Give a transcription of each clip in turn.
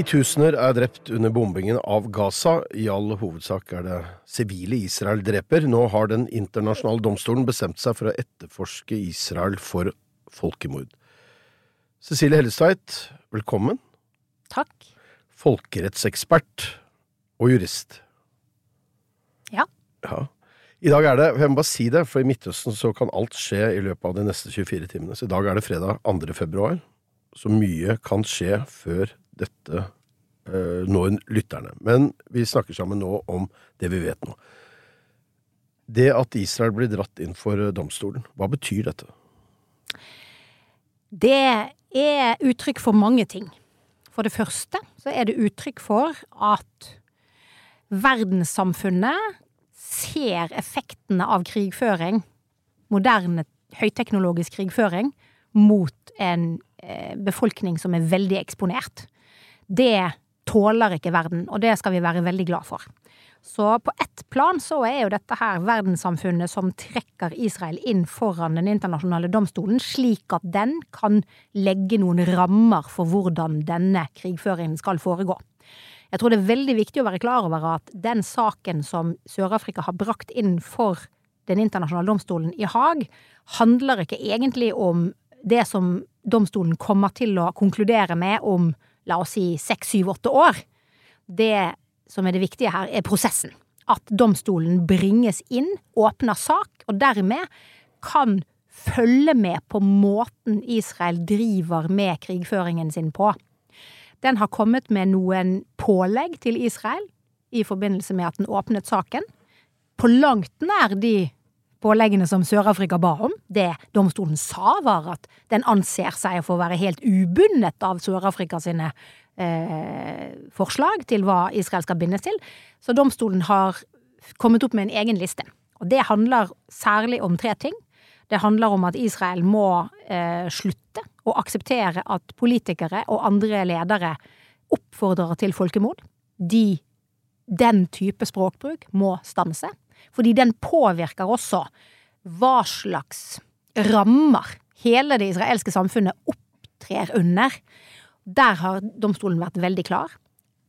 Titusener er drept under bombingen av Gaza. I all hovedsak er det sivile Israel dreper. Nå har Den internasjonale domstolen bestemt seg for å etterforske Israel for folkemord. Cecilie Hellestveit, velkommen. Takk. Folkerettsekspert og jurist. Ja. Ja. I dag er det, jeg må bare si det, for i Midtøsten så kan alt skje i løpet av de neste 24 timene. Så i dag er det fredag 2. februar, så mye kan skje før dette uh, når lytterne. Men vi snakker sammen nå om det vi vet nå. Det at Israel blir dratt inn for domstolen, hva betyr dette? Det er uttrykk for mange ting. For det første så er det uttrykk for at verdenssamfunnet ser effektene av krigføring, moderne høyteknologisk krigføring, mot en eh, befolkning som er veldig eksponert. Det tåler ikke verden, og det skal vi være veldig glad for. Så på ett plan så er jo dette her verdenssamfunnet som trekker Israel inn foran den internasjonale domstolen, slik at den kan legge noen rammer for hvordan denne krigføringen skal foregå. Jeg tror det er veldig viktig å være klar over at den saken som Sør-Afrika har brakt inn for den internasjonale domstolen i Haag, handler ikke egentlig om det som domstolen kommer til å konkludere med om la oss si seks, syv, åtte år. Det som er det viktige her, er prosessen. At domstolen bringes inn, åpner sak, og dermed kan følge med på måten Israel driver med krigføringen sin på. Den har kommet med noen pålegg til Israel i forbindelse med at den åpnet saken. På langt nær de påleggene som Sør-Afrika ba om. Det domstolen sa, var at den anser seg for å være helt ubundet av Sør-Afrika sine eh, forslag til hva Israel skal bindes til. Så domstolen har kommet opp med en egen liste. Og det handler særlig om tre ting. Det handler om at Israel må eh, slutte å akseptere at politikere og andre ledere oppfordrer til folkemord. De, den type språkbruk må stanse fordi den påvirker også hva slags rammer hele det israelske samfunnet opptrer under. Der har domstolen vært veldig klar.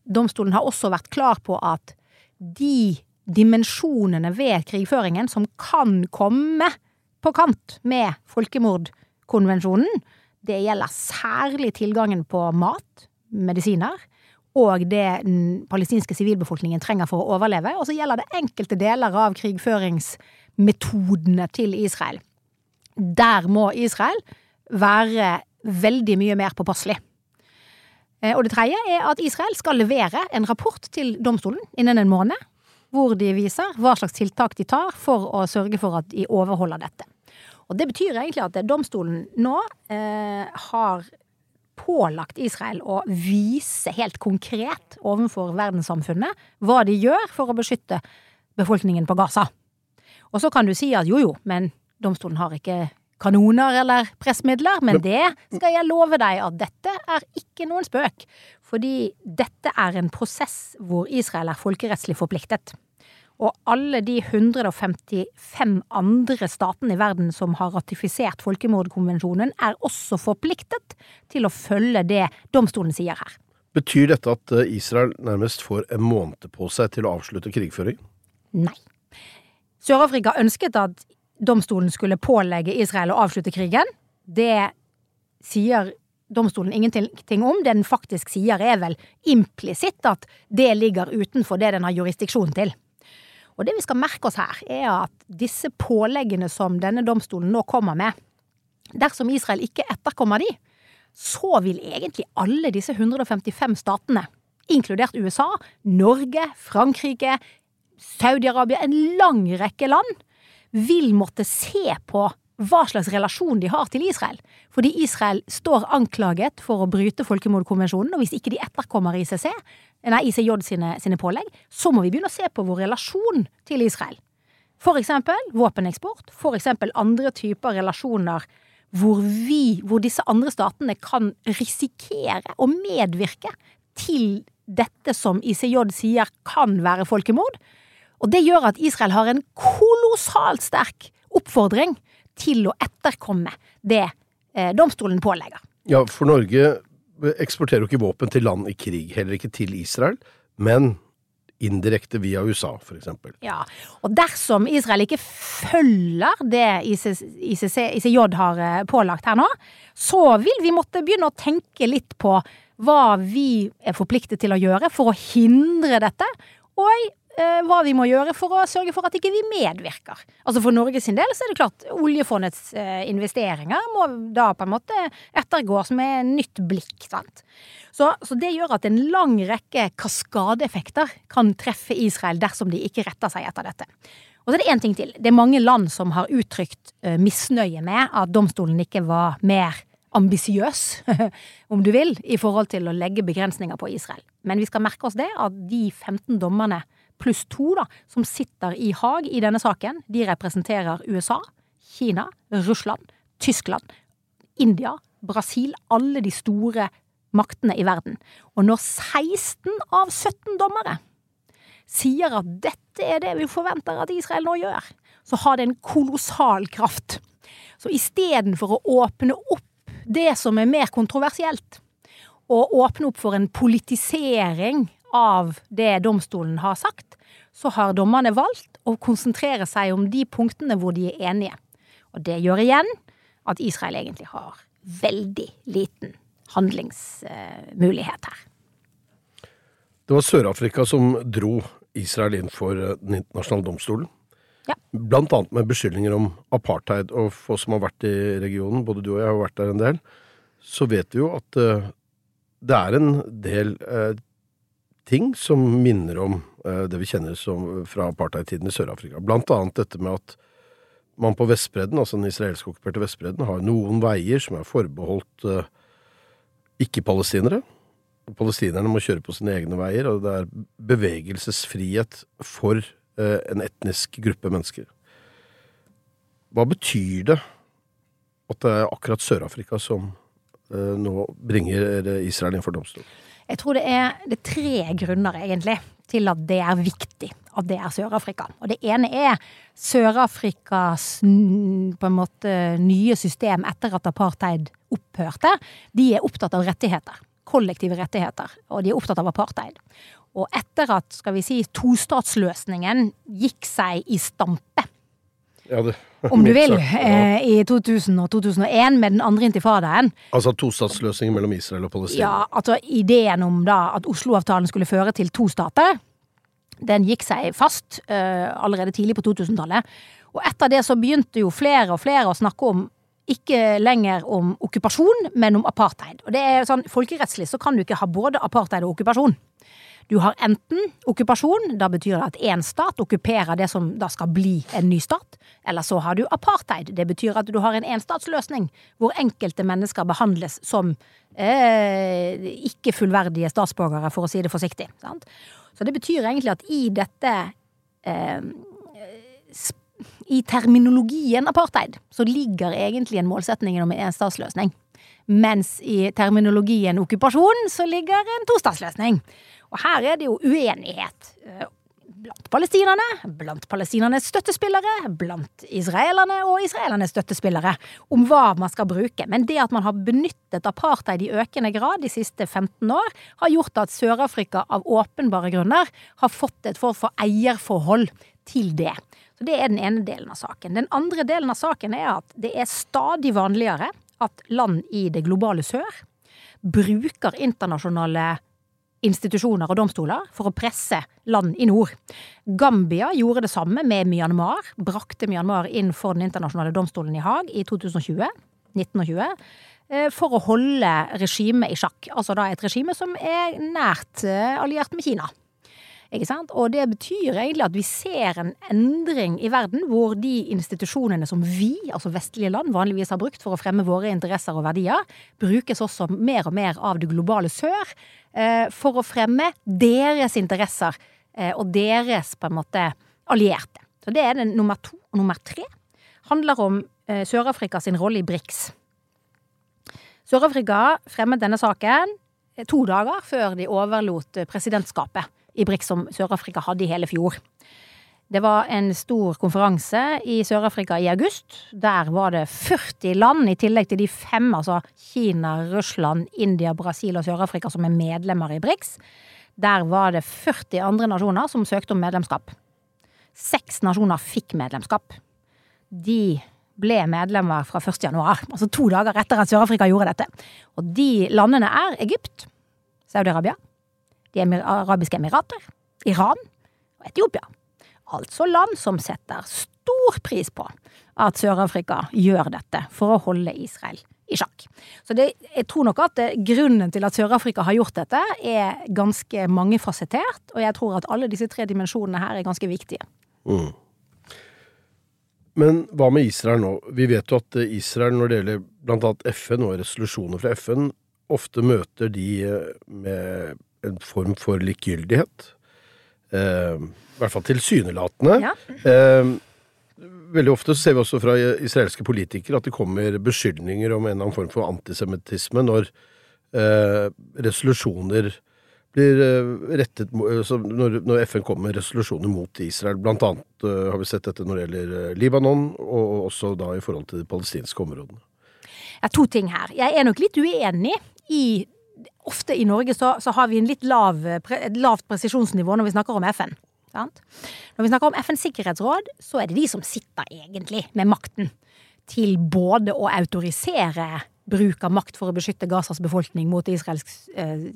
Domstolen har også vært klar på at de dimensjonene ved krigføringen som kan komme på kant med folkemordkonvensjonen, det gjelder særlig tilgangen på mat, medisiner, og det den palestinske sivilbefolkningen trenger for å overleve, og så gjelder det enkelte deler av krigføringsmetodene til Israel. Der må Israel være veldig mye mer påpasselig. Eh, og det tredje er at Israel skal levere en rapport til domstolen innen en måned, hvor de viser hva slags tiltak de tar for å sørge for at de overholder dette. Og det betyr egentlig at domstolen nå eh, har pålagt Israel å vise helt konkret overfor verdenssamfunnet hva de gjør for å beskytte befolkningen på Gaza. Og så kan du si at jo jo, men domstolen har ikke kanoner eller pressmidler, men det skal jeg love deg at dette er ikke noen spøk. Fordi dette er en prosess hvor Israel er folkerettslig forpliktet. Og alle de 155 andre statene i verden som har ratifisert folkemordkonvensjonen, er også forpliktet til å følge det domstolen sier her. Betyr dette at eh, Israel nærmest får en måned på seg til å avslutte krigføring? Nei. Sør-Afrika ønsket at domstolen skulle pålegge Israel å avslutte krigen. Det sier domstolen ingenting om. Det den faktisk sier, er vel implisitt at det ligger utenfor det den har jurisdiksjon til. Og det vi skal merke oss her, er at disse påleggene som denne domstolen nå kommer med, dersom Israel ikke etterkommer de, så vil egentlig alle disse 155 statene, inkludert USA, Norge, Frankrike, Saudi-Arabia, en lang rekke land, vil måtte se på hva slags relasjon de har til Israel. Fordi Israel står anklaget for å bryte folkemordkonvensjonen, og hvis ikke de etterkommer ICC, nei, ICJ sine, sine pålegg, så må vi begynne å se på vår relasjon til Israel. For eksempel våpeneksport, for eksempel andre typer relasjoner hvor vi, hvor disse andre statene kan risikere å medvirke til dette som ICJ sier kan være folkemord. Og det gjør at Israel har en kolossalt sterk oppfordring til å etterkomme det eh, domstolen pålegger. Ja, for Norge eksporterer jo ikke våpen til land i krig, heller ikke til Israel, men indirekte via USA, eksempel. Ja, og dersom Israel ikke følger det ICC, ICC, ICJ har eh, pålagt her nå, så vil vi måtte begynne å tenke litt på hva vi er forpliktet til å gjøre for å hindre dette, og hva vi må gjøre for å sørge for at ikke vi medvirker. Altså For Norges del så er det klart oljefondets eh, investeringer må da på en måte ettergås med nytt blikk. sant? Så, så det gjør at en lang rekke kaskadeeffekter kan treffe Israel dersom de ikke retter seg etter dette. Og så er det én ting til. Det er mange land som har uttrykt uh, misnøye med at domstolen ikke var mer ambisiøs, om du vil, i forhold til å legge begrensninger på Israel. Men vi skal merke oss det at de 15 dommerne pluss to da, som sitter i Haag i denne saken, de representerer USA, Kina, Russland, Tyskland, India, Brasil, alle de store maktene i verden. Og når 16 av 17 dommere sier at dette er det vi forventer at Israel nå gjør, så har det en kolossal kraft. Så istedenfor å åpne opp det som er mer kontroversielt, og åpne opp for en politisering av det domstolen har sagt, så har dommerne valgt å konsentrere seg om de punktene hvor de er enige. Og det gjør igjen at Israel egentlig har veldig liten handlingsmulighet her. Det var Sør-Afrika som dro Israel inn for eh, Den internasjonale domstolen. Ja. Blant annet med beskyldninger om apartheid. Og for oss som har vært i regionen, både du og jeg har vært der en del, så vet vi jo at uh, det er en del uh, ting som minner om uh, det vi kjenner som fra apartheid-tiden i Sør-Afrika. Blant annet dette med at man på Vestbredden, altså den israelske okkuperte Vestbredden, har noen veier som er forbeholdt uh, ikke-palestinere. Palestinerne må kjøre på sine egne veier, og det er bevegelsesfrihet for uh, en etnisk gruppe mennesker. Hva betyr det at det er akkurat Sør-Afrika som nå bringer Israel inn for domstolen? Jeg tror det er, det er tre grunner, egentlig, til at det er viktig at det er Sør-Afrika. Og det ene er Sør-Afrikas på en måte nye system etter at apartheid opphørte. De er opptatt av rettigheter. Kollektive rettigheter. Og de er opptatt av apartheid. Og etter at skal vi si, tostatsløsningen gikk seg i stampe ja, det, om du vil, sagt, ja. eh, i 2000 og 2001 med den andre intifadaen. Altså tostatsløsningen mellom Israel og Palestina? Ja, altså ideen om da at Oslo-avtalen skulle føre til to stater, den gikk seg fast eh, allerede tidlig på 2000-tallet. Og etter det så begynte jo flere og flere å snakke om ikke lenger om okkupasjon, men om apartheid. Og det er sånn, Folkerettslig så kan du ikke ha både apartheid og okkupasjon. Du har enten okkupasjon, da betyr det at én stat okkuperer det som da skal bli en ny stat. Eller så har du apartheid. Det betyr at du har en enstatsløsning, hvor enkelte mennesker behandles som eh, ikke fullverdige statsborgere, for å si det forsiktig. Sant? Så det betyr egentlig at i dette eh, I terminologien apartheid så ligger egentlig en målsetning om en enstatsløsning. Mens i terminologien okkupasjon så ligger en tostatsløsning. Og her er det jo uenighet. eh, Blant palestinerne, blant palestinernes støttespillere, blant israelerne og israelernes støttespillere om hva man skal bruke. Men det at man har benyttet apartheid i økende grad de siste 15 år, har gjort at Sør-Afrika av åpenbare grunner har fått et form for eierforhold til det. Så Det er den ene delen av saken. Den andre delen av saken er at det er stadig vanligere at land i det globale sør bruker internasjonale institusjoner og domstoler for å presse land i nord. Gambia gjorde det samme med Myanmar, brakte Myanmar inn for den internasjonale domstolen i Haag i 2020, 1920, eh, for å holde regimet i sjakk. Altså da et regime som er nært eh, alliert med Kina. Ikke sant? Og det betyr egentlig at vi ser en endring i verden hvor de institusjonene som vi, altså vestlige land, vanligvis har brukt for å fremme våre interesser og verdier, brukes også mer og mer av det globale sør for å fremme deres interesser eh, og deres på en måte allierte. Så det er den nummer to. Og nummer tre handler om eh, Sør-Afrika sin rolle i BRICS. Sør-Afrika fremmet denne saken eh, to dager før de overlot eh, presidentskapet i BRICS som Sør-Afrika hadde i hele fjor. Det var en stor konferanse i Sør-Afrika i august. Der var det 40 land, i tillegg til de fem, altså Kina, Russland, India, Brasil og Sør-Afrika, som er medlemmer i BRICS. Der var det 40 andre nasjoner som søkte om medlemskap. Seks nasjoner fikk medlemskap. De ble medlemmer fra 1. januar, altså to dager etter at Sør-Afrika gjorde dette. Og de landene er Egypt, Saudi-Arabia, De arabiske emirater, Iran og Etiopia. Altså land som setter stor pris på at Sør-Afrika gjør dette for å holde Israel i sjakk. Så det, jeg tror nok at det, grunnen til at Sør-Afrika har gjort dette, er ganske mangefasettert, og jeg tror at alle disse tre dimensjonene her er ganske viktige. Mm. Men hva med Israel nå? Vi vet jo at Israel, når det gjelder bl.a. FN og resolusjoner fra FN, ofte møter de eh, med en form for likegyldighet. Eh, I hvert fall tilsynelatende. Ja. Eh, veldig ofte ser vi også fra israelske politikere at det kommer beskyldninger om en eller annen form for antisemittisme når eh, resolusjoner blir eh, rettet når, når, FN kommer med resolusjoner mot Israel. Blant annet uh, har vi sett dette når det gjelder Libanon, og også da i forhold til de palestinske områdene. Ja, to ting her. Jeg er nok litt uenig i Ofte i Norge så, så har vi en litt lav, et lavt presisjonsnivå når vi snakker om FN. Sant? Når vi snakker om FNs sikkerhetsråd, så er det de som sitter egentlig med makten til både å autorisere bruk av makt for å beskytte Gazas befolkning mot israelsk eh,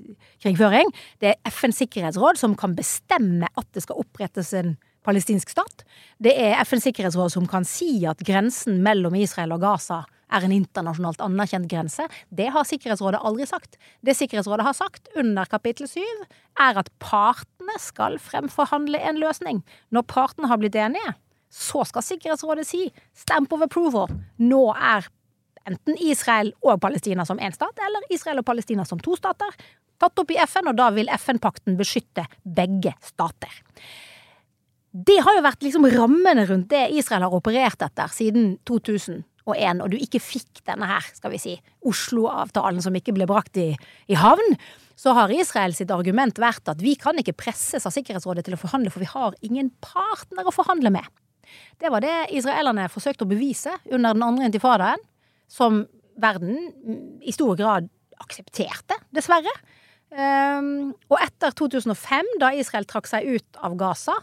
krigføring. Det er FNs sikkerhetsråd som kan bestemme at det skal opprettes en palestinsk stat. Det er FNs sikkerhetsråd som kan si at grensen mellom Israel og Gaza er en internasjonalt anerkjent grense. Det har Sikkerhetsrådet aldri sagt. Det Sikkerhetsrådet har sagt under kapittel syv, er at partene skal fremforhandle en løsning. Når partene har blitt enige, så skal Sikkerhetsrådet si stamp of approval. Nå er enten Israel og Palestina som én stat, eller Israel og Palestina som to stater, tatt opp i FN, og da vil FN-pakten beskytte begge stater. Det har jo vært liksom rammene rundt det Israel har operert etter siden 2001, og du ikke fikk denne her, skal vi si, Oslo-avtalen som ikke ble brakt i, i havn. Så har Israel sitt argument vært at vi kan ikke presses av Sikkerhetsrådet til å forhandle, for vi har ingen partner å forhandle med. Det var det israelerne forsøkte å bevise under den andre intifadaen som verden i stor grad aksepterte, dessverre. Um, og etter 2005, da Israel trakk seg ut av Gaza,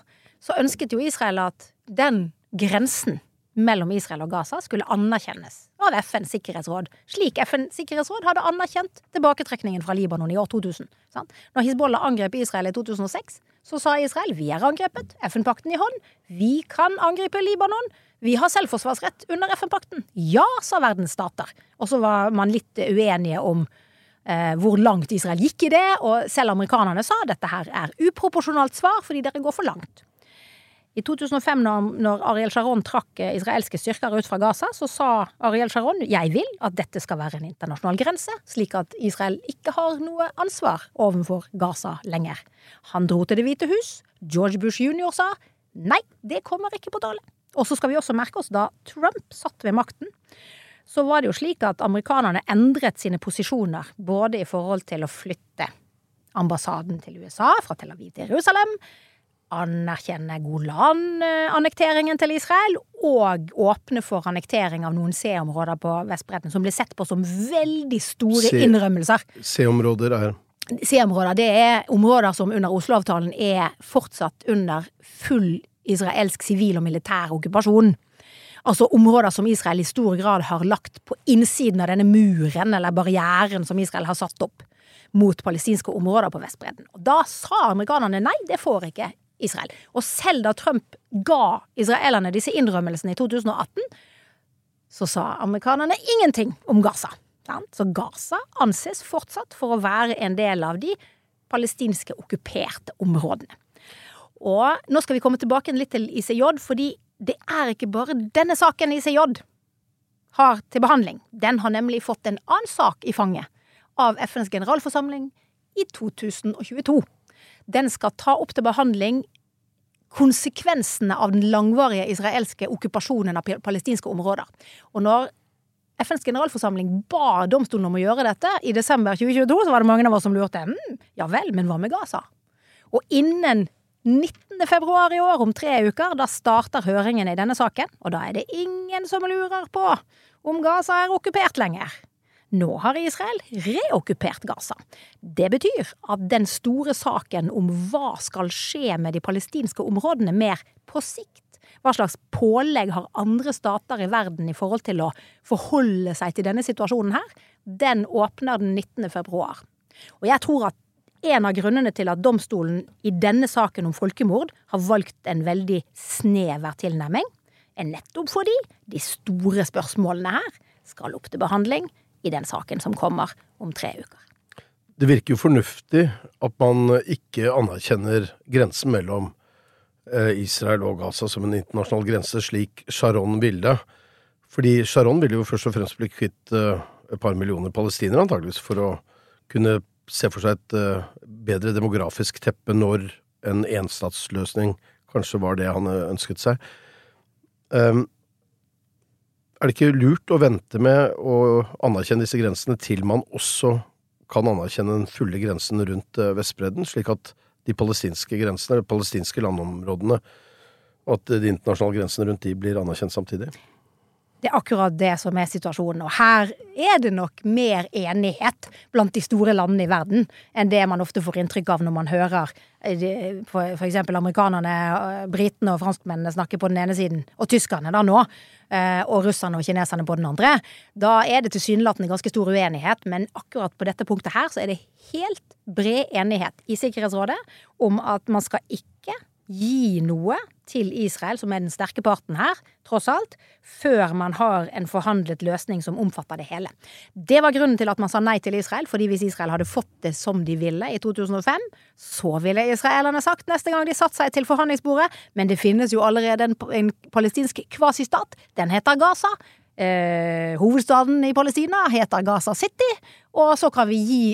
så ønsket jo Israel at den grensen mellom Israel og Gaza skulle anerkjennes av FNs sikkerhetsråd, slik FNs sikkerhetsråd hadde anerkjent tilbaketrekningen fra Libanon i år 2000. Sant? Når Hizbollah angrep Israel i 2006, så sa Israel vi er angrepet, FN-pakten i hånd, vi kan angripe Libanon, vi har selvforsvarsrett under FN-pakten. Ja, sa verdens stater. Og så var man litt uenige om eh, hvor langt Israel gikk i det, og selv amerikanerne sa dette her er uproporsjonalt svar fordi dere går for langt. I 2005, når, Ariel Sharon trakk eh, israelske styrker ut fra Gaza, så sa Ariel Sharon jeg vil at dette skal være en internasjonal grense, slik at Israel ikke har noe ansvar overfor Gaza lenger. Han dro til Det hvite hus. George Bush jr. sa nei, det kommer ikke på tale. Og så skal vi også merke oss da Trump satt ved makten, så var det jo slik at amerikanerne endret sine posisjoner, både i forhold til å flytte ambassaden til USA fra Tel Aviv til Jerusalem, anerkjenne Golan-annekteringen til Israel, og åpne for annektering av noen C-områder på Vestbredden, som ble sett på som veldig store C innrømmelser. C-områder er C-områder, det er områder som under Oslo-avtalen er fortsatt under full israelsk sivil og militær okkupasjon. Altså områder som Israel i stor grad har lagt på innsiden av denne muren eller barrieren som Israel har satt opp mot palestinske områder på Vestbredden. Og da sa amerikanerne nei, det får ikke Israel. Og selv da Trump ga israelerne disse innrømmelsene i 2018, så sa amerikanerne ingenting om Gaza. Så Gaza anses fortsatt for å være en del av de palestinske okkuperte områdene. Og nå skal vi komme tilbake litt til ICJ, fordi det er ikke bare denne saken ICJ har til behandling. Den har nemlig fått en annen sak i fanget av FNs generalforsamling i 2022. Den skal ta opp til behandling konsekvensene av den langvarige israelske okkupasjonen av palestinske områder. Og når FNs generalforsamling ba domstolen om å gjøre dette i desember 2022, så var det mange av oss som lurte. Hm, ja vel, men hva med Gaza? Og innen 19. februar i år, om tre uker, da starter høringene i denne saken. Og da er det ingen som lurer på om Gaza er okkupert lenger. Nå har Israel reokkupert Gaza. Det betyr at den store saken om hva skal skje med de palestinske områdene mer på sikt, hva slags pålegg har andre stater i verden i forhold til å forholde seg til denne situasjonen her, den åpner den 19. februar. Og jeg tror at en av grunnene til at domstolen i denne saken om folkemord har valgt en veldig snever tilnærming, er nettopp fordi de store spørsmålene her skal opp til behandling i den saken som kommer om tre uker. Det virker jo fornuftig at man ikke anerkjenner grensen mellom eh, Israel og Gaza som en internasjonal grense, slik Sharon ville. Fordi Sharon ville jo først og fremst bli kvitt eh, et par millioner palestinere, antageligvis, for å kunne se for seg et eh, bedre demografisk teppe når en enstatsløsning kanskje var det han ønsket seg. Er det ikke lurt å vente med å anerkjenne disse grensene til man også kan anerkjenne den fulle grensen rundt eh, Vestbredden, slik at de palestinske grensene, de palestinske landområdene, at de internasjonale grensene rundt de blir anerkjent samtidig? Det er akkurat det som er situasjonen. Og her er det nok mer enighet blant de store landene i verden enn det man ofte får inntrykk av når man hører f.eks. for eksempel amerikanerne, eh, britene og franskmennene snakke på den ene siden, og tyskerne da nå, eh, og russerne og kineserne på den andre. Da er det tilsynelatende ganske stor uenighet, men akkurat på dette punktet her så er det helt bred enighet i Sikkerhetsrådet om at man skal ikke gi noe til Israel, som er den sterke parten her, tross alt, før man har en forhandlet løsning som omfatter det hele. Det var grunnen til at man sa nei til Israel, fordi hvis Israel hadde fått det som de ville i 2005, så ville israelerne sagt neste gang de satte seg til forhandlingsbordet, men det finnes jo allerede en, en palestinsk kvasistat, den heter Gaza, Eh, hovedstaden i Palestina heter Gaza City, og så kan vi gi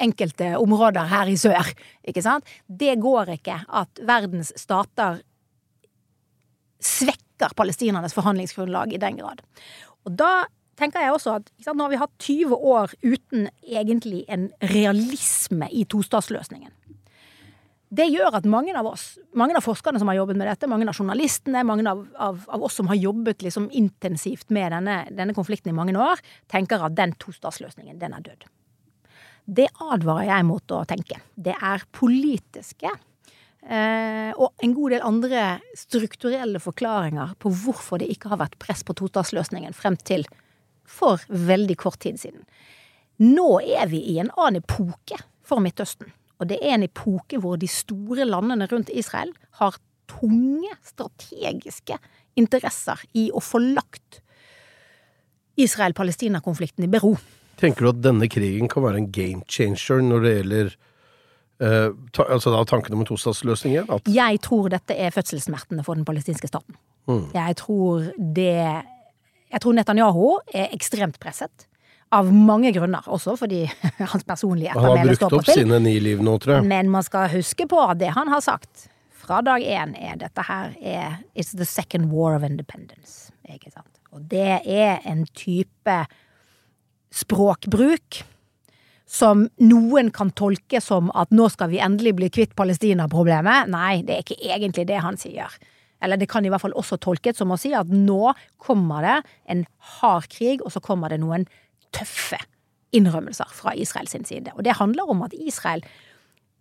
enkelte områder her i sør. Ikke sant? Det går ikke at verdens stater svekker palestinernes forhandlingsgrunnlag i den grad. Og da tenker jeg også at sant, nå har vi hatt 20 år uten egentlig en realisme i tostatsløsningen. Det gjør at mange av oss, mange av forskerne som har jobbet med dette, mange av journalistene, mange av, av, av oss som har jobbet liksom intensivt med denne, denne, konflikten i mange år, tenker at den tostatsløsningen, den er død. Det advarer jeg mot å tenke. Det er politiske eh, og en god del andre strukturelle forklaringer på hvorfor det ikke har vært press på tostatsløsningen frem til for veldig kort tid siden. Nå er vi i en annen epoke for Midtøsten. Og det er en epoke hvor de store landene rundt Israel har tunge strategiske interesser i å få lagt Israel-Palestina-konflikten i bero. Tenker du at denne krigen kan være en game changer når det gjelder eh, ta, altså da tanken om en tostatsløsning igjen? Jeg tror dette er fødselssmertene for den palestinske staten. Mm. Jeg tror det Jeg tror Netanyahu er ekstremt presset. Av mange grunner, også fordi hans personlige ettermæle står på spill. Han har brukt opp sine ni liv nå, tror jeg. Men man skal huske på det han har sagt fra dag én, er dette her er It's the second war of independence. Ikke sant? Og det er en type språkbruk som noen kan tolke som at nå skal vi endelig bli kvitt Palestina-problemet. Nei, det er ikke egentlig det han sier. Eller det kan i hvert fall også tolkes som å si at nå kommer det en hard krig, og så kommer det noen tøffe innrømmelser fra Israel sin side. Og det handler om at Israel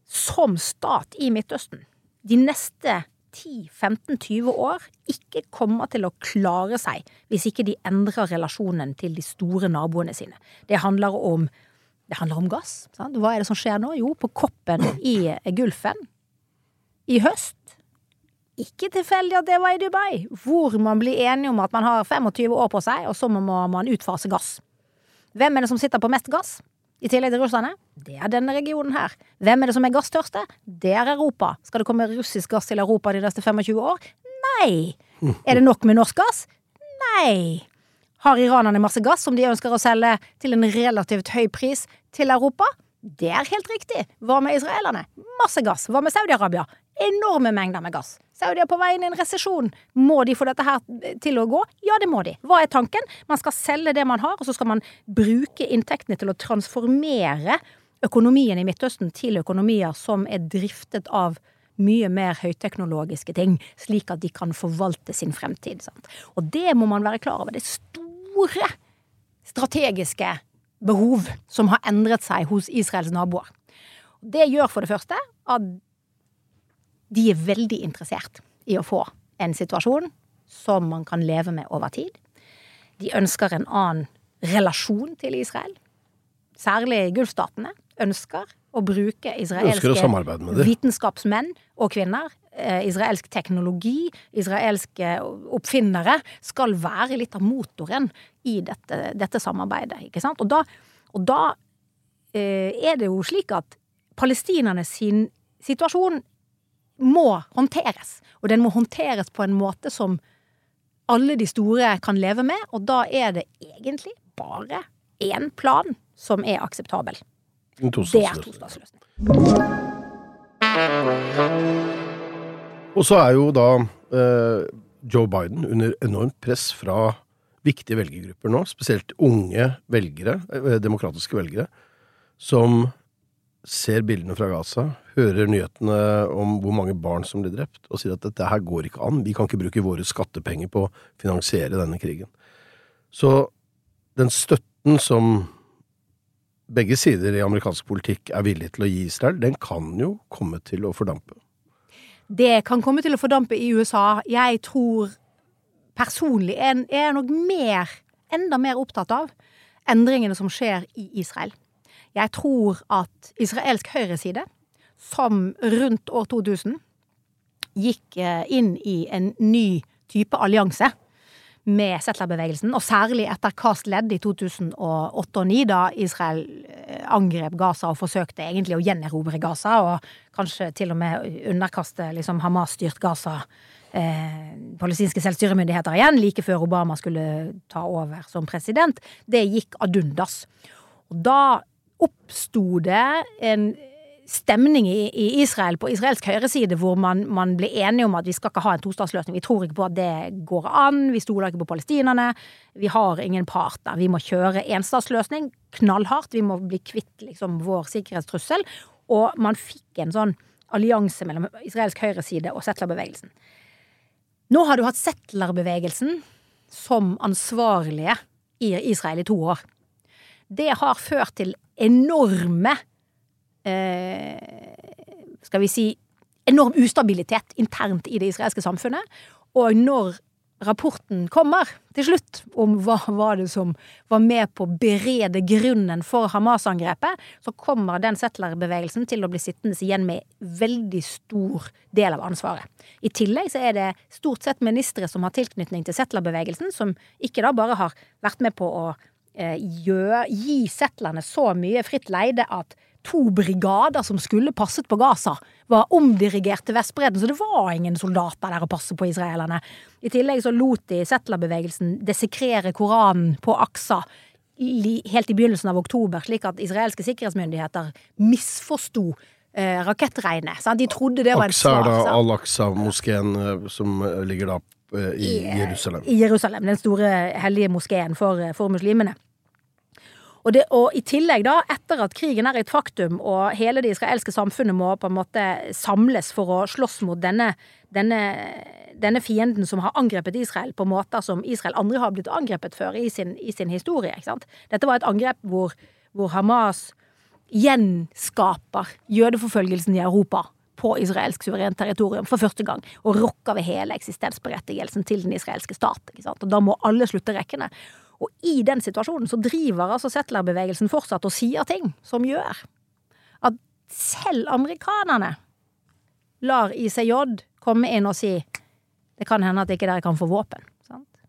som stat i Midtøsten de neste 10-15-20 år ikke kommer til å klare seg hvis ikke de endrer relasjonen til de store naboene sine. Det handler om, det handler om gass. Sant? Hva er det som skjer nå? Jo, på koppen i Gulfen i høst ikke tilfeldig at det var i Dubai, hvor man blir enige om at man har 25 år på seg, og så må man utfase gass. Hvem er det som sitter på mest gass? i tillegg til russerne, det er denne regionen her. Hvem er det som er gasstørste? Det er Europa. Skal det komme russisk gass til Europa de neste 25 år? Nei. Er det nok med norsk gass? Nei. Har iranerne masse gass som de ønsker å selge til en relativt høy pris til Europa? Det er helt riktig. Hva med israelerne? Masse gass. Hva med Saudi-Arabia? Enorme mengder med gass. Saudi er på vei inn i en resesjon. Må de få dette her til å gå? Ja, det må de. Hva er tanken? Man skal selge det man har, og så skal man bruke inntektene til å transformere økonomien i Midtøsten til økonomier som er driftet av mye mer høyteknologiske ting, slik at de kan forvalte sin fremtid. Sant? Og det må man være klar over. Det store strategiske behov som har endret seg hos Israels naboer. Det gjør for det første at de er veldig interessert i å få en situasjon som man kan leve med over tid. De ønsker en annen relasjon til Israel. Særlig Gulfstatene ønsker å bruke å israelske med vitenskapsmenn og -kvinner. Eh, israelsk teknologi, israelske oppfinnere, skal være litt av motoren i dette, dette samarbeidet. Ikke sant? Og da, og da eh, er det jo slik at palestinerne sin situasjon må håndteres. Og den må håndteres på en måte som alle de store kan leve med, og da er det egentlig bare én plan som er akseptabel. Det er tostatsløsning. Og så er jo da eh, Joe Biden under enormt press fra viktige velgergrupper nå, spesielt unge velgere, eh, demokratiske velgere, som ser bildene fra Gaza, hører nyhetene om hvor mange barn som blir drept, og sier at dette her går ikke an, vi kan ikke bruke våre skattepenger på å finansiere denne krigen. Så den støtten som begge sider i amerikansk politikk er villig til å gi Israel, den kan jo komme til å fordampe. Det kan komme til å fordampe i USA. Jeg tror personlig er jeg nok mer, enda mer opptatt av endringene som skjer i Israel. Jeg tror at israelsk høyreside, som rundt år 2000 gikk eh, inn i en ny type allianse med settlerbevegelsen, og særlig etter Kast Ledd i 2008 og 2009, da Israel eh, angrep Gaza og forsøkte egentlig å gjenerobre Gaza, og kanskje til og med underkaste liksom Hamas-styrt Gaza eh, palestinske selvstyremyndigheter igjen, like før Obama skulle ta over som president. Det gikk ad undas. Og da oppsto det en stemning i, Israel, på israelsk høyreside, hvor man, man ble enige om at vi skal ikke ha en tostatsløsning. Vi tror ikke på at det går an. Vi stoler ikke på palestinerne. Vi har ingen parter. Vi må kjøre enstatsløsning knallhardt. Vi må bli kvitt liksom, vår sikkerhetstrussel. Og man fikk en sånn allianse mellom israelsk høyreside og settlerbevegelsen. Nå har du hatt settlerbevegelsen som ansvarlige i Israel i to år. Det har ført til enorme eh, Skal vi si enorm ustabilitet internt i det israelske samfunnet. Og når rapporten kommer til slutt om hva var det som var med på å berede grunnen for Hamas-angrepet, så kommer den settlerbevegelsen til å bli sittende igjen med veldig stor del av ansvaret. I tillegg så er det stort sett ministre som har tilknytning til settlerbevegelsen, som ikke da bare har vært med på å eh, gjø- gi settlerne så mye fritt leide at to brigader som skulle passet på Gaza, var omdirigert til Vestbredden, så det var ingen soldater der å passe på israelerne. I tillegg så lot de settlerbevegelsen desekrere Koranen på Aksa helt i begynnelsen av oktober, slik at israelske sikkerhetsmyndigheter misforsto eh, rakettregnet. Sant? De trodde det var en Aksa er da svar. Al-Aqsa-moskeen eh, som ligger da eh, i Jerusalem. I Jerusalem, den store hellige moskeen for, for muslimene. Og, det, og i tillegg, da, etter at krigen er et faktum, og hele det israelske samfunnet må på en måte samles for å slåss mot denne, denne, denne fienden som har angrepet Israel på måter som Israel aldri har blitt angrepet før i sin, i sin historie. Dette var et angrep hvor, hvor Hamas gjenskaper jødeforfølgelsen i Europa på israelsk suverent territorium for første gang, og rokker ved hele eksistensberettigelsen til den israelske stat. Og da må alle slutte rekkene. Og i den situasjonen så driver altså settlerbevegelsen fortsatt og sier ting som gjør at selv amerikanerne lar ICJ komme inn og si det kan hende at ikke dere kan få våpen. Sant?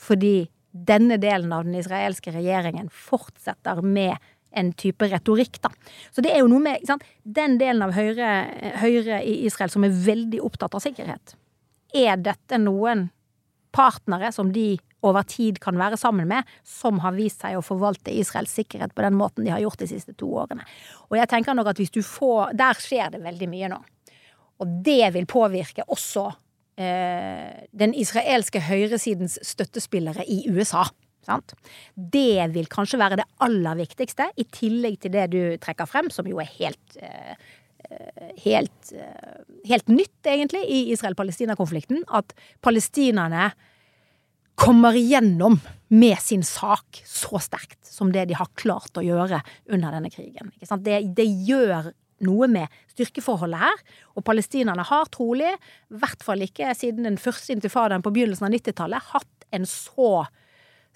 Fordi denne delen av den israelske regjeringen fortsetter med en type retorikk, da. Så det er jo noe med sant? den delen av Høyre, Høyre i Israel som er veldig opptatt av sikkerhet. Er dette noen partnere som de over tid kan være sammen med, som har vist seg å forvalte Israels sikkerhet på den måten de har gjort de siste to årene. Og jeg tenker nok at hvis du får Der skjer det veldig mye nå. Og det vil påvirke også eh, den israelske høyresidens støttespillere i USA. Sant? Det vil kanskje være det aller viktigste, i tillegg til det du trekker frem, som jo er helt eh, Helt, eh, helt nytt, egentlig, i Israel-Palestina-konflikten. At palestinerne kommer igjennom med sin sak så sterkt som det de har klart å gjøre under denne krigen. Det, det, gjør noe med styrkeforholdet her, og palestinerne har trolig, i hvert fall ikke siden den første intifadaen på begynnelsen av 90-tallet, hatt en så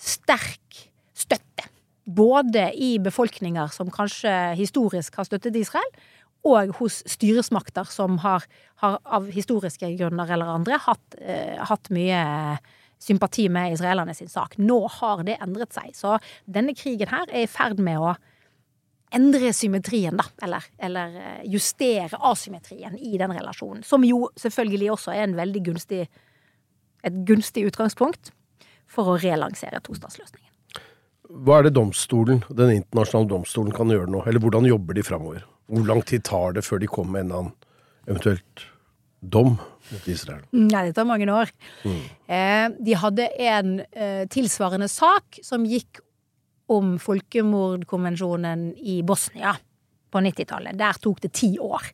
sterk støtte. Både i befolkninger som kanskje historisk har støttet Israel, og hos styresmakter som har, har av historiske grunner eller andre hatt, eh, hatt mye sympati med israelerne sin sak. Nå har det endret seg. Så denne krigen her er i ferd med å endre symmetrien, da. Eller, eller eh, justere asymmetrien i den relasjonen. Som jo selvfølgelig også er en veldig gunstig, et gunstig utgangspunkt for å relansere tostatsløsningen. Hva er det domstolen, den internasjonale domstolen kan gjøre nå? Eller hvordan jobber de framover? Hvor lang tid tar det før de kommer med en annen eventuelt dom mot Israel? Nei, det tar mange år. Mm. Eh, de hadde en eh, tilsvarende sak som gikk om folkemordkonvensjonen i Bosnia på 90-tallet. Der tok det ti år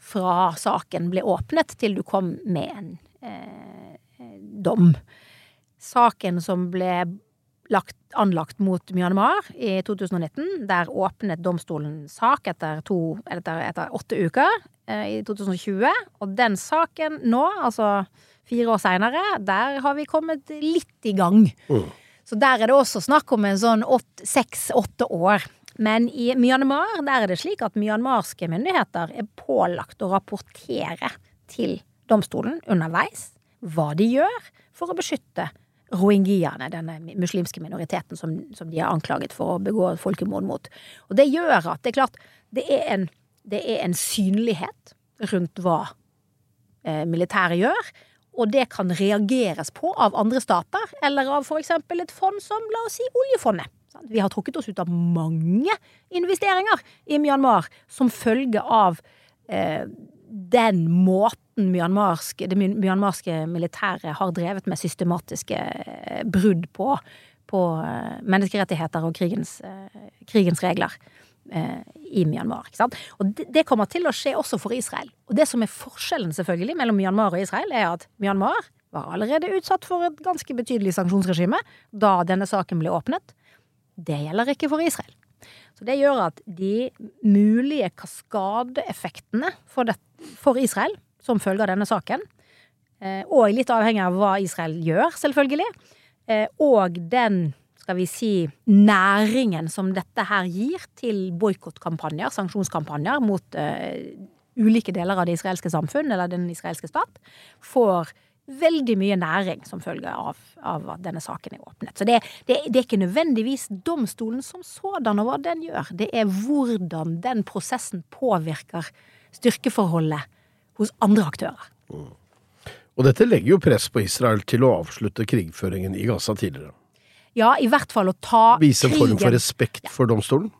fra saken ble åpnet til du kom med en eh, dom. Saken som ble lagt, anlagt mot Myanmar i 2019. Der åpnet domstolen sak etter, to, etter, etter åtte uker eh, i 2020. Og den saken nå, altså fire år seinere, der har vi kommet litt i gang. Mm. Så der er det også snakk om en sånn seks-åtte år. Men i Myanmar der er det slik at myanmarske myndigheter er pålagt å rapportere til domstolen underveis hva de gjør for å beskytte rohingyaene, denne muslimske minoriteten som, som, de er anklaget for å begå folkemord mot. Og det gjør at det er klart det er en, det er en synlighet rundt hva eh, militæret gjør, og det kan reageres på av andre stater, eller av eksempel et fond som, la oss si, oljefondet. Vi har trukket oss ut av mange investeringer i Myanmar som følge av eh, den måten myanmarsk, det myanmarske militæret har drevet med systematiske eh, brudd på, på eh, menneskerettigheter og krigens, eh, krigens regler i Myanmar. Ikke sant? Og det kommer til å skje også for Israel. Og det som er forskjellen selvfølgelig mellom Myanmar og Israel, er at Myanmar var allerede utsatt for et ganske betydelig sanksjonsregime da denne saken ble åpnet. Det gjelder ikke for Israel. Så det gjør at de mulige kaskadeeffektene for, det, for Israel som følge av denne saken, eh, og litt avhengig av hva Israel gjør, selvfølgelig, eh, og den skal vi si, næringen som dette her gir til boikottkampanjer, sanksjonskampanjer mot uh, ulike deler av det israelske samfunn eller den israelske stat, får veldig mye næring som følge av, av at denne saken er åpnet. Så det, det, det, er ikke nødvendigvis domstolen som sådan og hva den gjør. Det er hvordan den prosessen påvirker styrkeforholdet hos andre aktører. Mm. Og dette legger jo press på Israel til å avslutte krigføringen i Gaza tidligere. Ja, i hvert fall å ta Vise en form for respekt ja. for domstolen?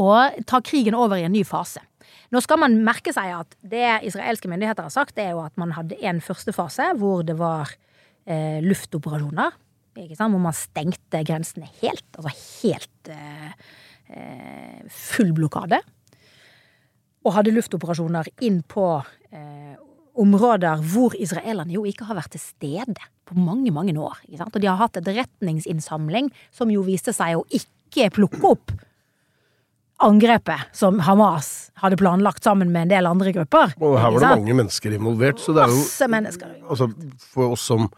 Og ta krigen over i en ny fase. Nå skal man merke seg at det israelske myndigheter har sagt, det er jo at man hadde en første fase hvor det var eh, luftoperasjoner. Hvor man stengte grensene helt. Altså helt eh, eh, full blokade. Og hadde luftoperasjoner inn på eh, områder hvor israelerne jo ikke har vært til stede på mange, mange år. Og de har hatt et retningsinnsamling som jo viste seg å ikke plukke opp angrepet som Hamas hadde planlagt sammen med en del andre grupper. Og her var det mange mennesker involvert. Så det er jo. Altså, for oss som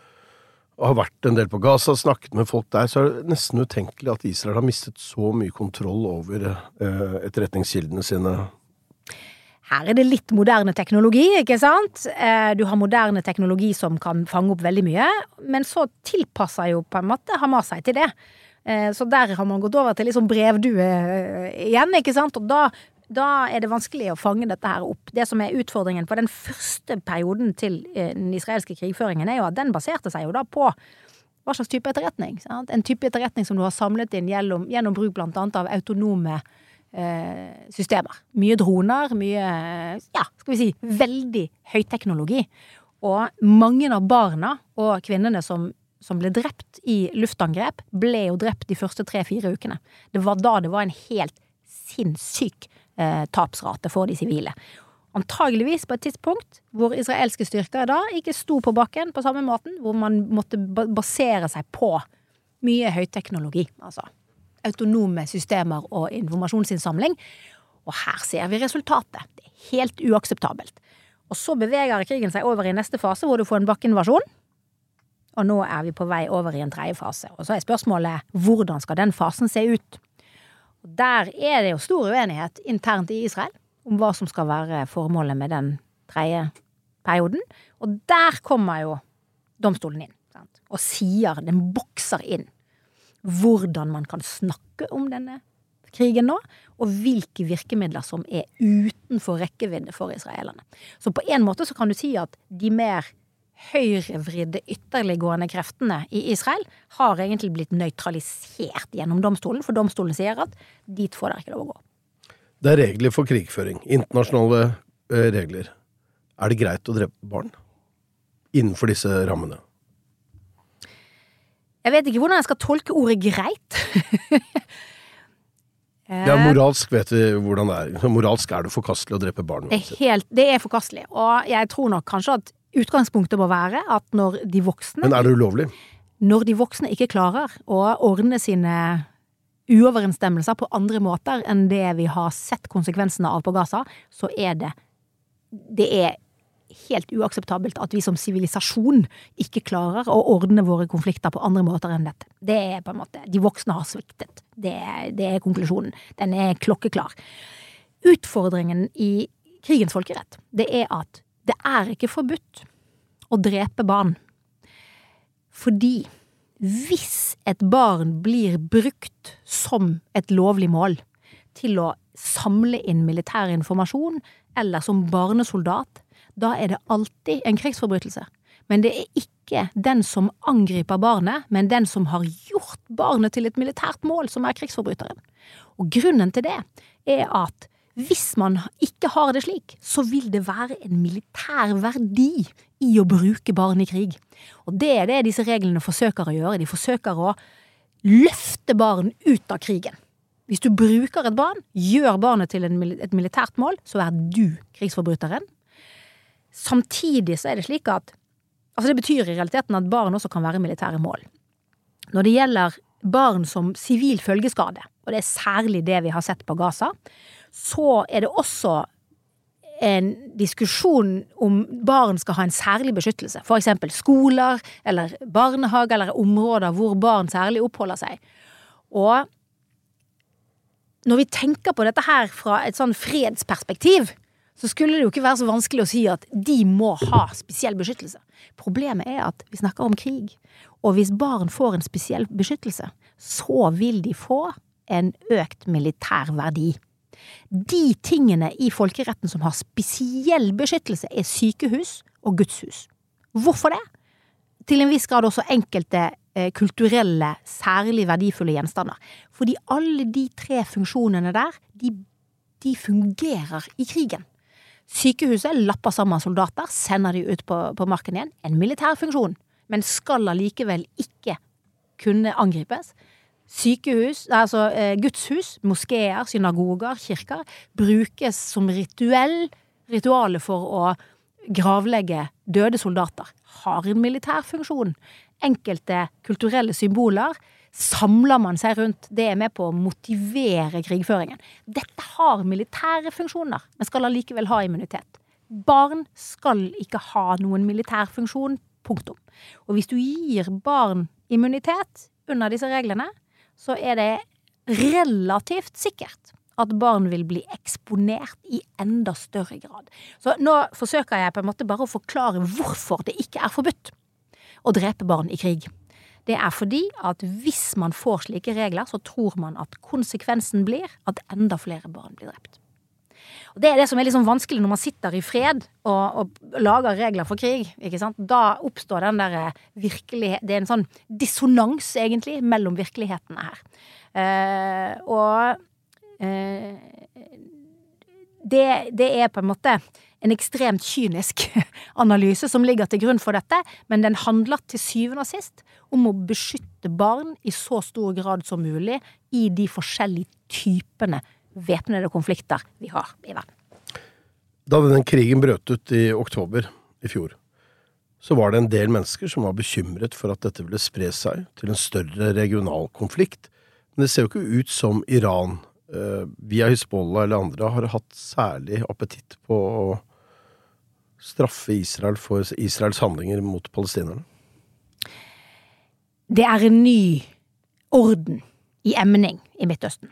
har vært en del på Gaza, snakket med folk der, så er det nesten utenkelig at Israel har mistet så mye kontroll over eh, etterretningskildene sine. Her er det litt moderne teknologi, ikke sant? Eh, du har moderne teknologi som kan fange opp veldig mye, men så tilpasser jo på en måte Hamas seg til det. Eh, Så der har man gått over til liksom brevdue eh, igjen, ikke sant. Og da, da er det vanskelig å fange dette her opp. Det som er utfordringen på den første perioden til den israelske krigføringen, er jo at den baserte seg jo da på hva slags type etterretning? Sant? En type etterretning som du har samlet inn gjennom, gjennom bruk blant annet av autonome eh, systemer. Mye droner, mye ja, skal vi si veldig høyteknologi. Og mange av barna og kvinnene som, som ble drept i luftangrep, ble jo drept de første tre-fire ukene. Det var da det var en helt sinnssyk eh, tapsrate for de sivile. Antageligvis på et tidspunkt hvor israelske styrker da ikke sto på bakken på samme måten, hvor man måtte basere seg på mye høyteknologi, altså autonome systemer og informasjonsinnsamling. Og her ser vi resultatet. Det er helt uakseptabelt. Og så beveger krigen seg over i neste fase, hvor du får en bakkeinvasjon. Og nå er vi på vei over i en tredje fase. Og så er spørsmålet hvordan skal den fasen se ut? Og der er det jo stor uenighet internt i Israel om hva som skal være formålet med den tredje perioden. Og der kommer jo domstolen inn sant? og sier, den bokser inn, hvordan man kan snakke om denne krigen nå, og hvilke virkemidler som er utenfor rekkevidde for israelerne. Så på en måte så kan du si at de mer høyrevridde ytterliggående kreftene i Israel har egentlig blitt nøytralisert gjennom domstolen, for domstolen sier at dit får dere ikke lov å gå. Det er regler for krigføring. Internasjonale eh, regler. Er det greit å drepe barn? Innenfor disse rammene. Jeg vet ikke hvordan jeg skal tolke ordet greit. Ja, moralsk vet vi hvordan det er. Moralsk er det forkastelig å drepe barn. Det er, helt, det er forkastelig. Og jeg tror nok kanskje at utgangspunktet må være at når de voksne Men er det ulovlig? Når de voksne ikke klarer å ordne sine uoverensstemmelser på andre måter enn det vi har sett konsekvensene av på Gaza, så er det Det er helt uakseptabelt at vi som sivilisasjon ikke klarer å ordne våre konflikter på andre måter enn dette. Det er på en måte De voksne har sviktet. Det, det er konklusjonen. Den er klokkeklar. Utfordringen i krigens folkerett, det er at det er ikke forbudt å drepe barn. Fordi hvis et barn blir brukt som et lovlig mål til å samle inn militær informasjon, eller som barnesoldat, da er det alltid en krigsforbrytelse. Men det er ikke den som angriper barnet, men den som har gjort barnet til et militært mål, som er krigsforbryteren. Og grunnen til det er at hvis man ikke har det slik, så vil det være en militær verdi i å bruke barn i krig. Og det er det disse reglene forsøker å gjøre. De forsøker å løfte barn ut av krigen. Hvis du bruker et barn, gjør barnet til et militært mål, så er du krigsforbryteren. Samtidig så er det slik at Altså det betyr i realiteten at barn også kan være militære mål. Når det gjelder barn som sivil følgeskade, og det er særlig det vi har sett på Gaza, så er det også en diskusjon om barn skal ha en særlig beskyttelse. For eksempel skoler eller barnehage eller områder hvor barn særlig oppholder seg. Og når vi tenker på dette her fra et sånn fredsperspektiv, så skulle det jo ikke være så vanskelig å si at de må ha spesiell beskyttelse. Problemet er at vi snakker om krig, og hvis barn får en spesiell beskyttelse, så vil de få en økt militær verdi. De tingene i folkeretten som har spesiell beskyttelse, er sykehus og gudshus. Hvorfor det? Til en viss grad også enkelte eh, kulturelle, særlig verdifulle gjenstander. Fordi alle de tre funksjonene der, de, de fungerer i krigen. Sykehuset lapper sammen soldater, sender de ut på, på marken igjen. En militær funksjon, men skal allikevel ikke kunne angripes. Sykehus, altså eh, gudshus, moskeer, synagoger, kirker, brukes som rituell, ritualet for å gravlegge døde soldater. Har en militær funksjon. Enkelte kulturelle symboler samler man seg rundt. Det er med på å motivere krigføringen. Dette har militære funksjoner, men skal allikevel ha immunitet. Barn skal ikke ha noen militær funksjon. Punktum. Og hvis du gir barn immunitet under disse reglene, så er det relativt sikkert at barn vil bli eksponert i enda større grad. Så nå forsøker jeg på en måte bare å forklare hvorfor det ikke er forbudt å drepe barn i krig. Det er fordi at hvis man får slike regler, så tror man at konsekvensen blir at enda flere barn blir drept. Og Det er det som er liksom vanskelig når man sitter i fred og, og lager regler for krig. Da oppstår den der virkelighet Det er en sånn dissonans, egentlig, mellom virkelighetene her. Eh, og eh, det, det er på en måte en ekstremt kynisk analyse som ligger til grunn for dette, men den handler til syvende og sist om å beskytte barn i så stor grad som mulig i de forskjellige typene væpnede konflikter vi har i verden. Da denne krigen brøt ut i oktober i fjor, så var det en del mennesker som var bekymret for at dette ville spre seg til en større regional konflikt. Men det ser jo ikke ut som Iran eh, via Hizbollah eller andre har hatt særlig appetitt på å straffe Israel for Israels handlinger mot palestinerne. Det er en ny orden i emning i Midtøsten.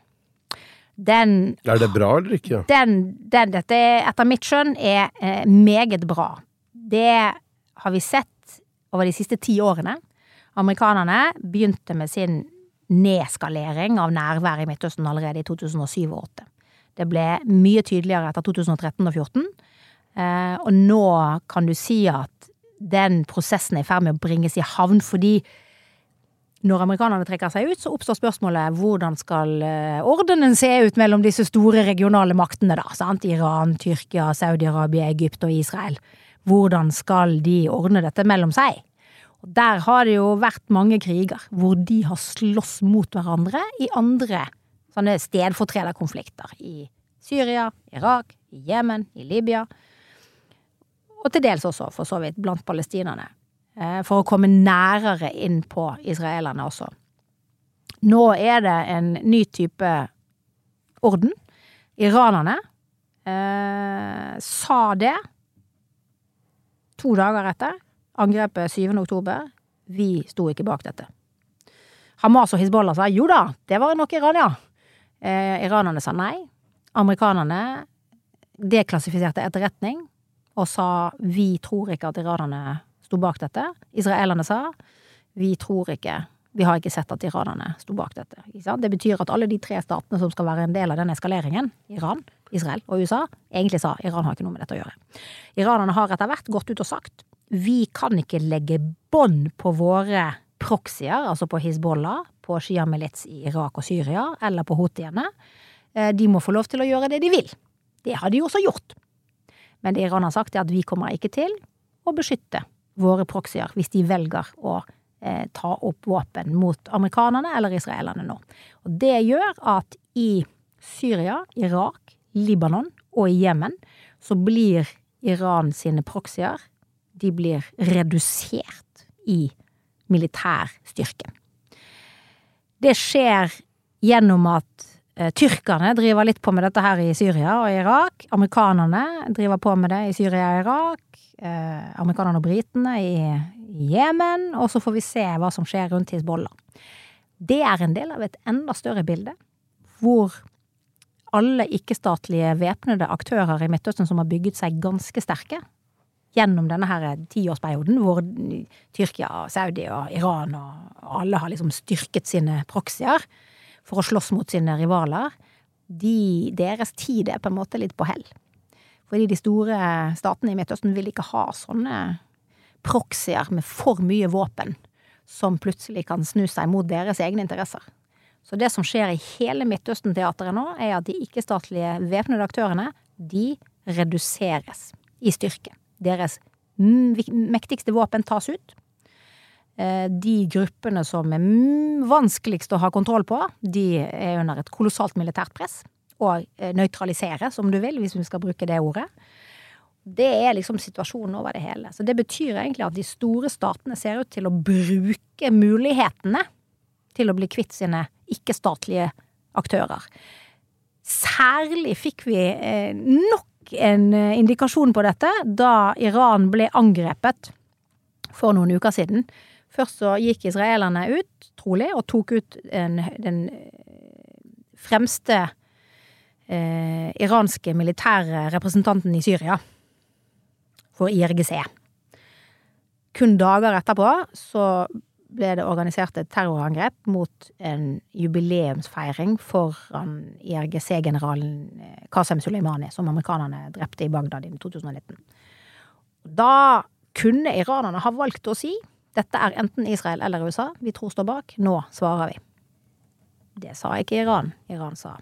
Den Er det bra eller ikke? den, den, dette, etter mitt skjønn, er eh, meget bra. Det har vi sett over de siste ti årene. Amerikanerne begynte med sin nedskalering av nærvær i Midtøsten allerede i 2007 og 2008. Det ble mye tydeligere etter 2013 og 2014. Eh, og nå kan du si at den prosessen er i ferd med å bringes i havn fordi når amerikanerne trekker seg ut, så oppstår spørsmålet hvordan skal eh, ordenen se ut mellom disse store regionale maktene, da, sant? Iran, Tyrkia, Saudi-Arabia, Egypt og Israel. Hvordan skal de ordne dette mellom seg? Og Der har det jo vært mange kriger hvor de har slåss mot hverandre i andre sånne stedfortrederkonflikter. I Syria, Irak, i Jemen, i Libya. Og til dels også, for så vidt, blant palestinerne. Eh, For å komme nærere inn på israelerne også. Nå er det en ny type orden. Iranerne eh, sa det to dager etter angrepet 7. oktober. Vi sto ikke bak dette. Hamas og Hizbollah sa jo da, det var nok Iran, ja. Eh, iranerne sa nei. Amerikanerne deklassifiserte etterretning og sa vi tror ikke at iranerne sto bak dette. Israelerne sa vi tror ikke vi har ikke sett at iranerne sto bak dette. Det betyr at alle de tre statene som skal være en del av den eskaleringen, Iran, Israel og USA, egentlig sa Iran har ikke noe med dette å gjøre. Iranerne har etter hvert gått ut og sagt vi kan ikke legge bånd på våre proxier, altså på Hizbollah, på Shia-milits i Irak og Syria, eller på houthiene. Eh, De må få lov til å gjøre det de vil. Det har de også gjort. Men det Iran har sagt, er at vi kommer ikke til å beskytte våre proxyer hvis de velger å eh, ta opp våpen mot amerikanerne eller israelerne nå. Og det gjør at i Syria, Irak, Libanon og i Jemen så blir Iran sine proxyer de blir redusert i militærstyrken. Det skjer gjennom at tyrkerne driver litt på med dette her i Syria og Irak. Amerikanerne driver på med det i Syria og Irak. Eh, amerikanerne og britene i Jemen. Og så får vi se hva som skjer rundt Hizbollah. Det er en del av et enda større bilde, hvor alle ikke-statlige væpnede aktører i Midtøsten som har bygget seg ganske sterke gjennom denne her tiårsperioden, hvor Tyrkia, Saudi og Iran og alle har liksom styrket sine proxyer for å slåss mot sine rivaler, de, deres tid er på en måte litt på hell. Fordi de store statene i Midtøsten vil ikke ha sånne proxier med for mye våpen som plutselig kan snu seg mot deres egne interesser. Så det som skjer i hele Midtøsten-teatret nå, er at de ikke-statlige væpnede aktørene, de reduseres i styrke. Deres mektigste våpen tas ut. Eh, De gruppene som er vanskeligst å ha kontroll på, de er under et kolossalt militært press. Og nøytralisere, nøytraliseres, om du vil, hvis vi skal bruke det ordet. Det er liksom situasjonen over det hele. Så det betyr egentlig at de store statene ser ut til å bruke mulighetene til å bli kvitt sine ikke-statlige aktører. Særlig fikk vi eh, nok en eh, indikasjon på dette da Iran ble angrepet for noen uker siden. Først så gikk israelerne ut, trolig, og tok ut en, den fremste eh, iranske militære representanten i Syria for IRGC. Kun dager etterpå så ble det organisert et terrorangrep mot en jubileumsfeiring foran IRGC-generalen eh, Qasem Soleimani, som amerikanerne drepte i Bagdad i 2019. Da kunne iranerne ha valgt å si dette er enten Israel eller USA, vi tror står bak, nå svarer vi. Det sa ikke Iran. Iran sa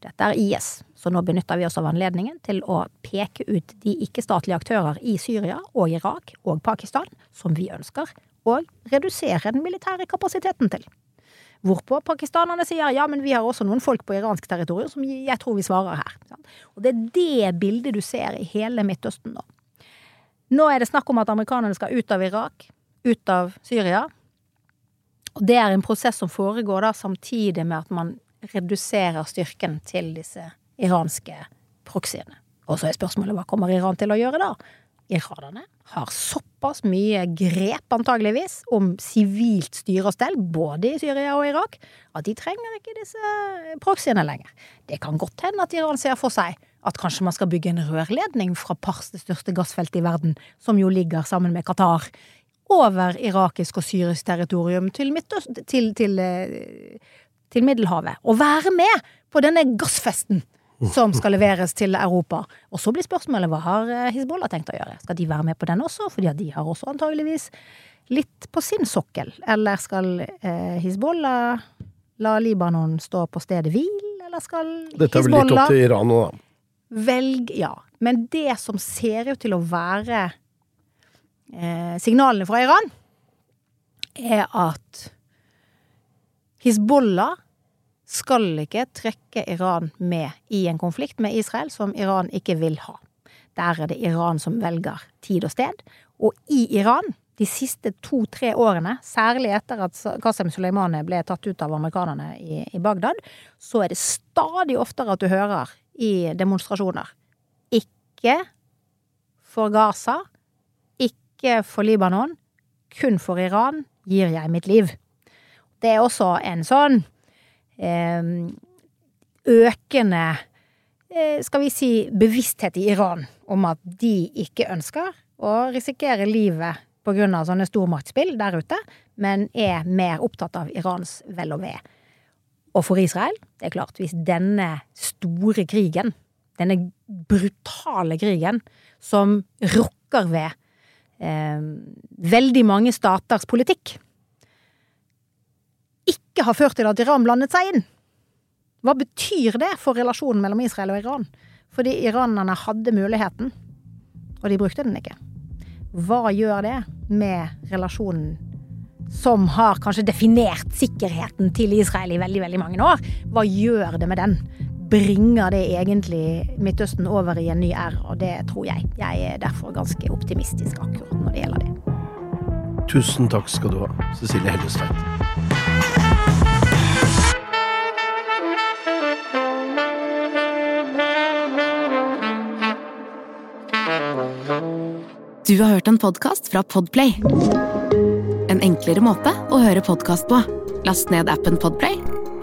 dette er IS, så nå benytter vi oss av anledningen til å peke ut de ikke-statlige aktører i Syria og Irak og Pakistan som vi ønsker å redusere den militære kapasiteten til. Hvorpå pakistanerne sier ja, men vi har også noen folk på iransk territorium som jeg tror vi svarer her. Og det er det bildet du ser i hele Midtøsten nå. Nå er det snakk om at amerikanerne skal ut av Irak, ut av Syria. Og det er en prosess som foregår da samtidig med at man reduserer styrken til disse iranske proxyene. Og så er spørsmålet hva kommer Iran til å gjøre da? Iranerne har såpass mye grep, antageligvis, om sivilt styre og stell, både i Syria og Irak, at de trenger ikke disse proxyene lenger. Det kan godt hende at Iran ser for seg at kanskje man skal bygge en rørledning fra Pars, det største gassfeltet i verden, som jo ligger sammen med Qatar, over irakisk og syrisk territorium til, til, til, eh, til Middelhavet. Og være med på denne gassfesten som skal leveres til Europa. Og så blir spørsmålet hva har eh, Hizbollah tenkt å gjøre? Skal de være med på den også? Fordi de har også antageligvis litt på sin sokkel. Eller skal eh, Hizbollah la Libanon stå på stedet hvil? Eller skal Dette er vel litt opp til Iran nå, da. Velg, ja. Men det som ser ut til å være eh, signalene fra Iran, er at Hizbollah skal ikke trekke Iran med i en konflikt med Israel som Iran ikke vil ha. Der er det Iran som velger tid og sted. Og i Iran, de siste to-tre årene, særlig etter at Qasem Soleimani ble tatt ut av amerikanerne i, i Bagdad, så er det stadig oftere at du hører i demonstrasjoner ikke for Gaza, ikke for Libanon, kun for Iran gir jeg mitt liv. Det er også en sånn eh, økende eh, skal vi si bevissthet i Iran om at de ikke ønsker å risikere livet på grunn av sånne stormaktsspill der ute, men er mer opptatt av Irans vel og ve. Og for Israel, det er klart, hvis denne store krigen, denne brutale krigen, som rokker ved veldig mange staters politikk, ikke har ført til at Iran blandet seg inn. Hva betyr det for relasjonen mellom Israel og Iran? Fordi iranerne hadde muligheten, og de brukte den ikke. Hva gjør det med relasjonen som har kanskje definert sikkerheten til Israel i veldig, veldig mange år? Hva gjør det med den? Bringer det egentlig Midtøsten over i en ny æra? Og det tror jeg. Jeg er derfor ganske optimistisk akkurat når det gjelder det. Tusen takk skal du ha, Cecilie Hellestveit. Du har hørt en podkast fra Podplay. En enklere måte å høre podkast på. Last ned appen Podplay,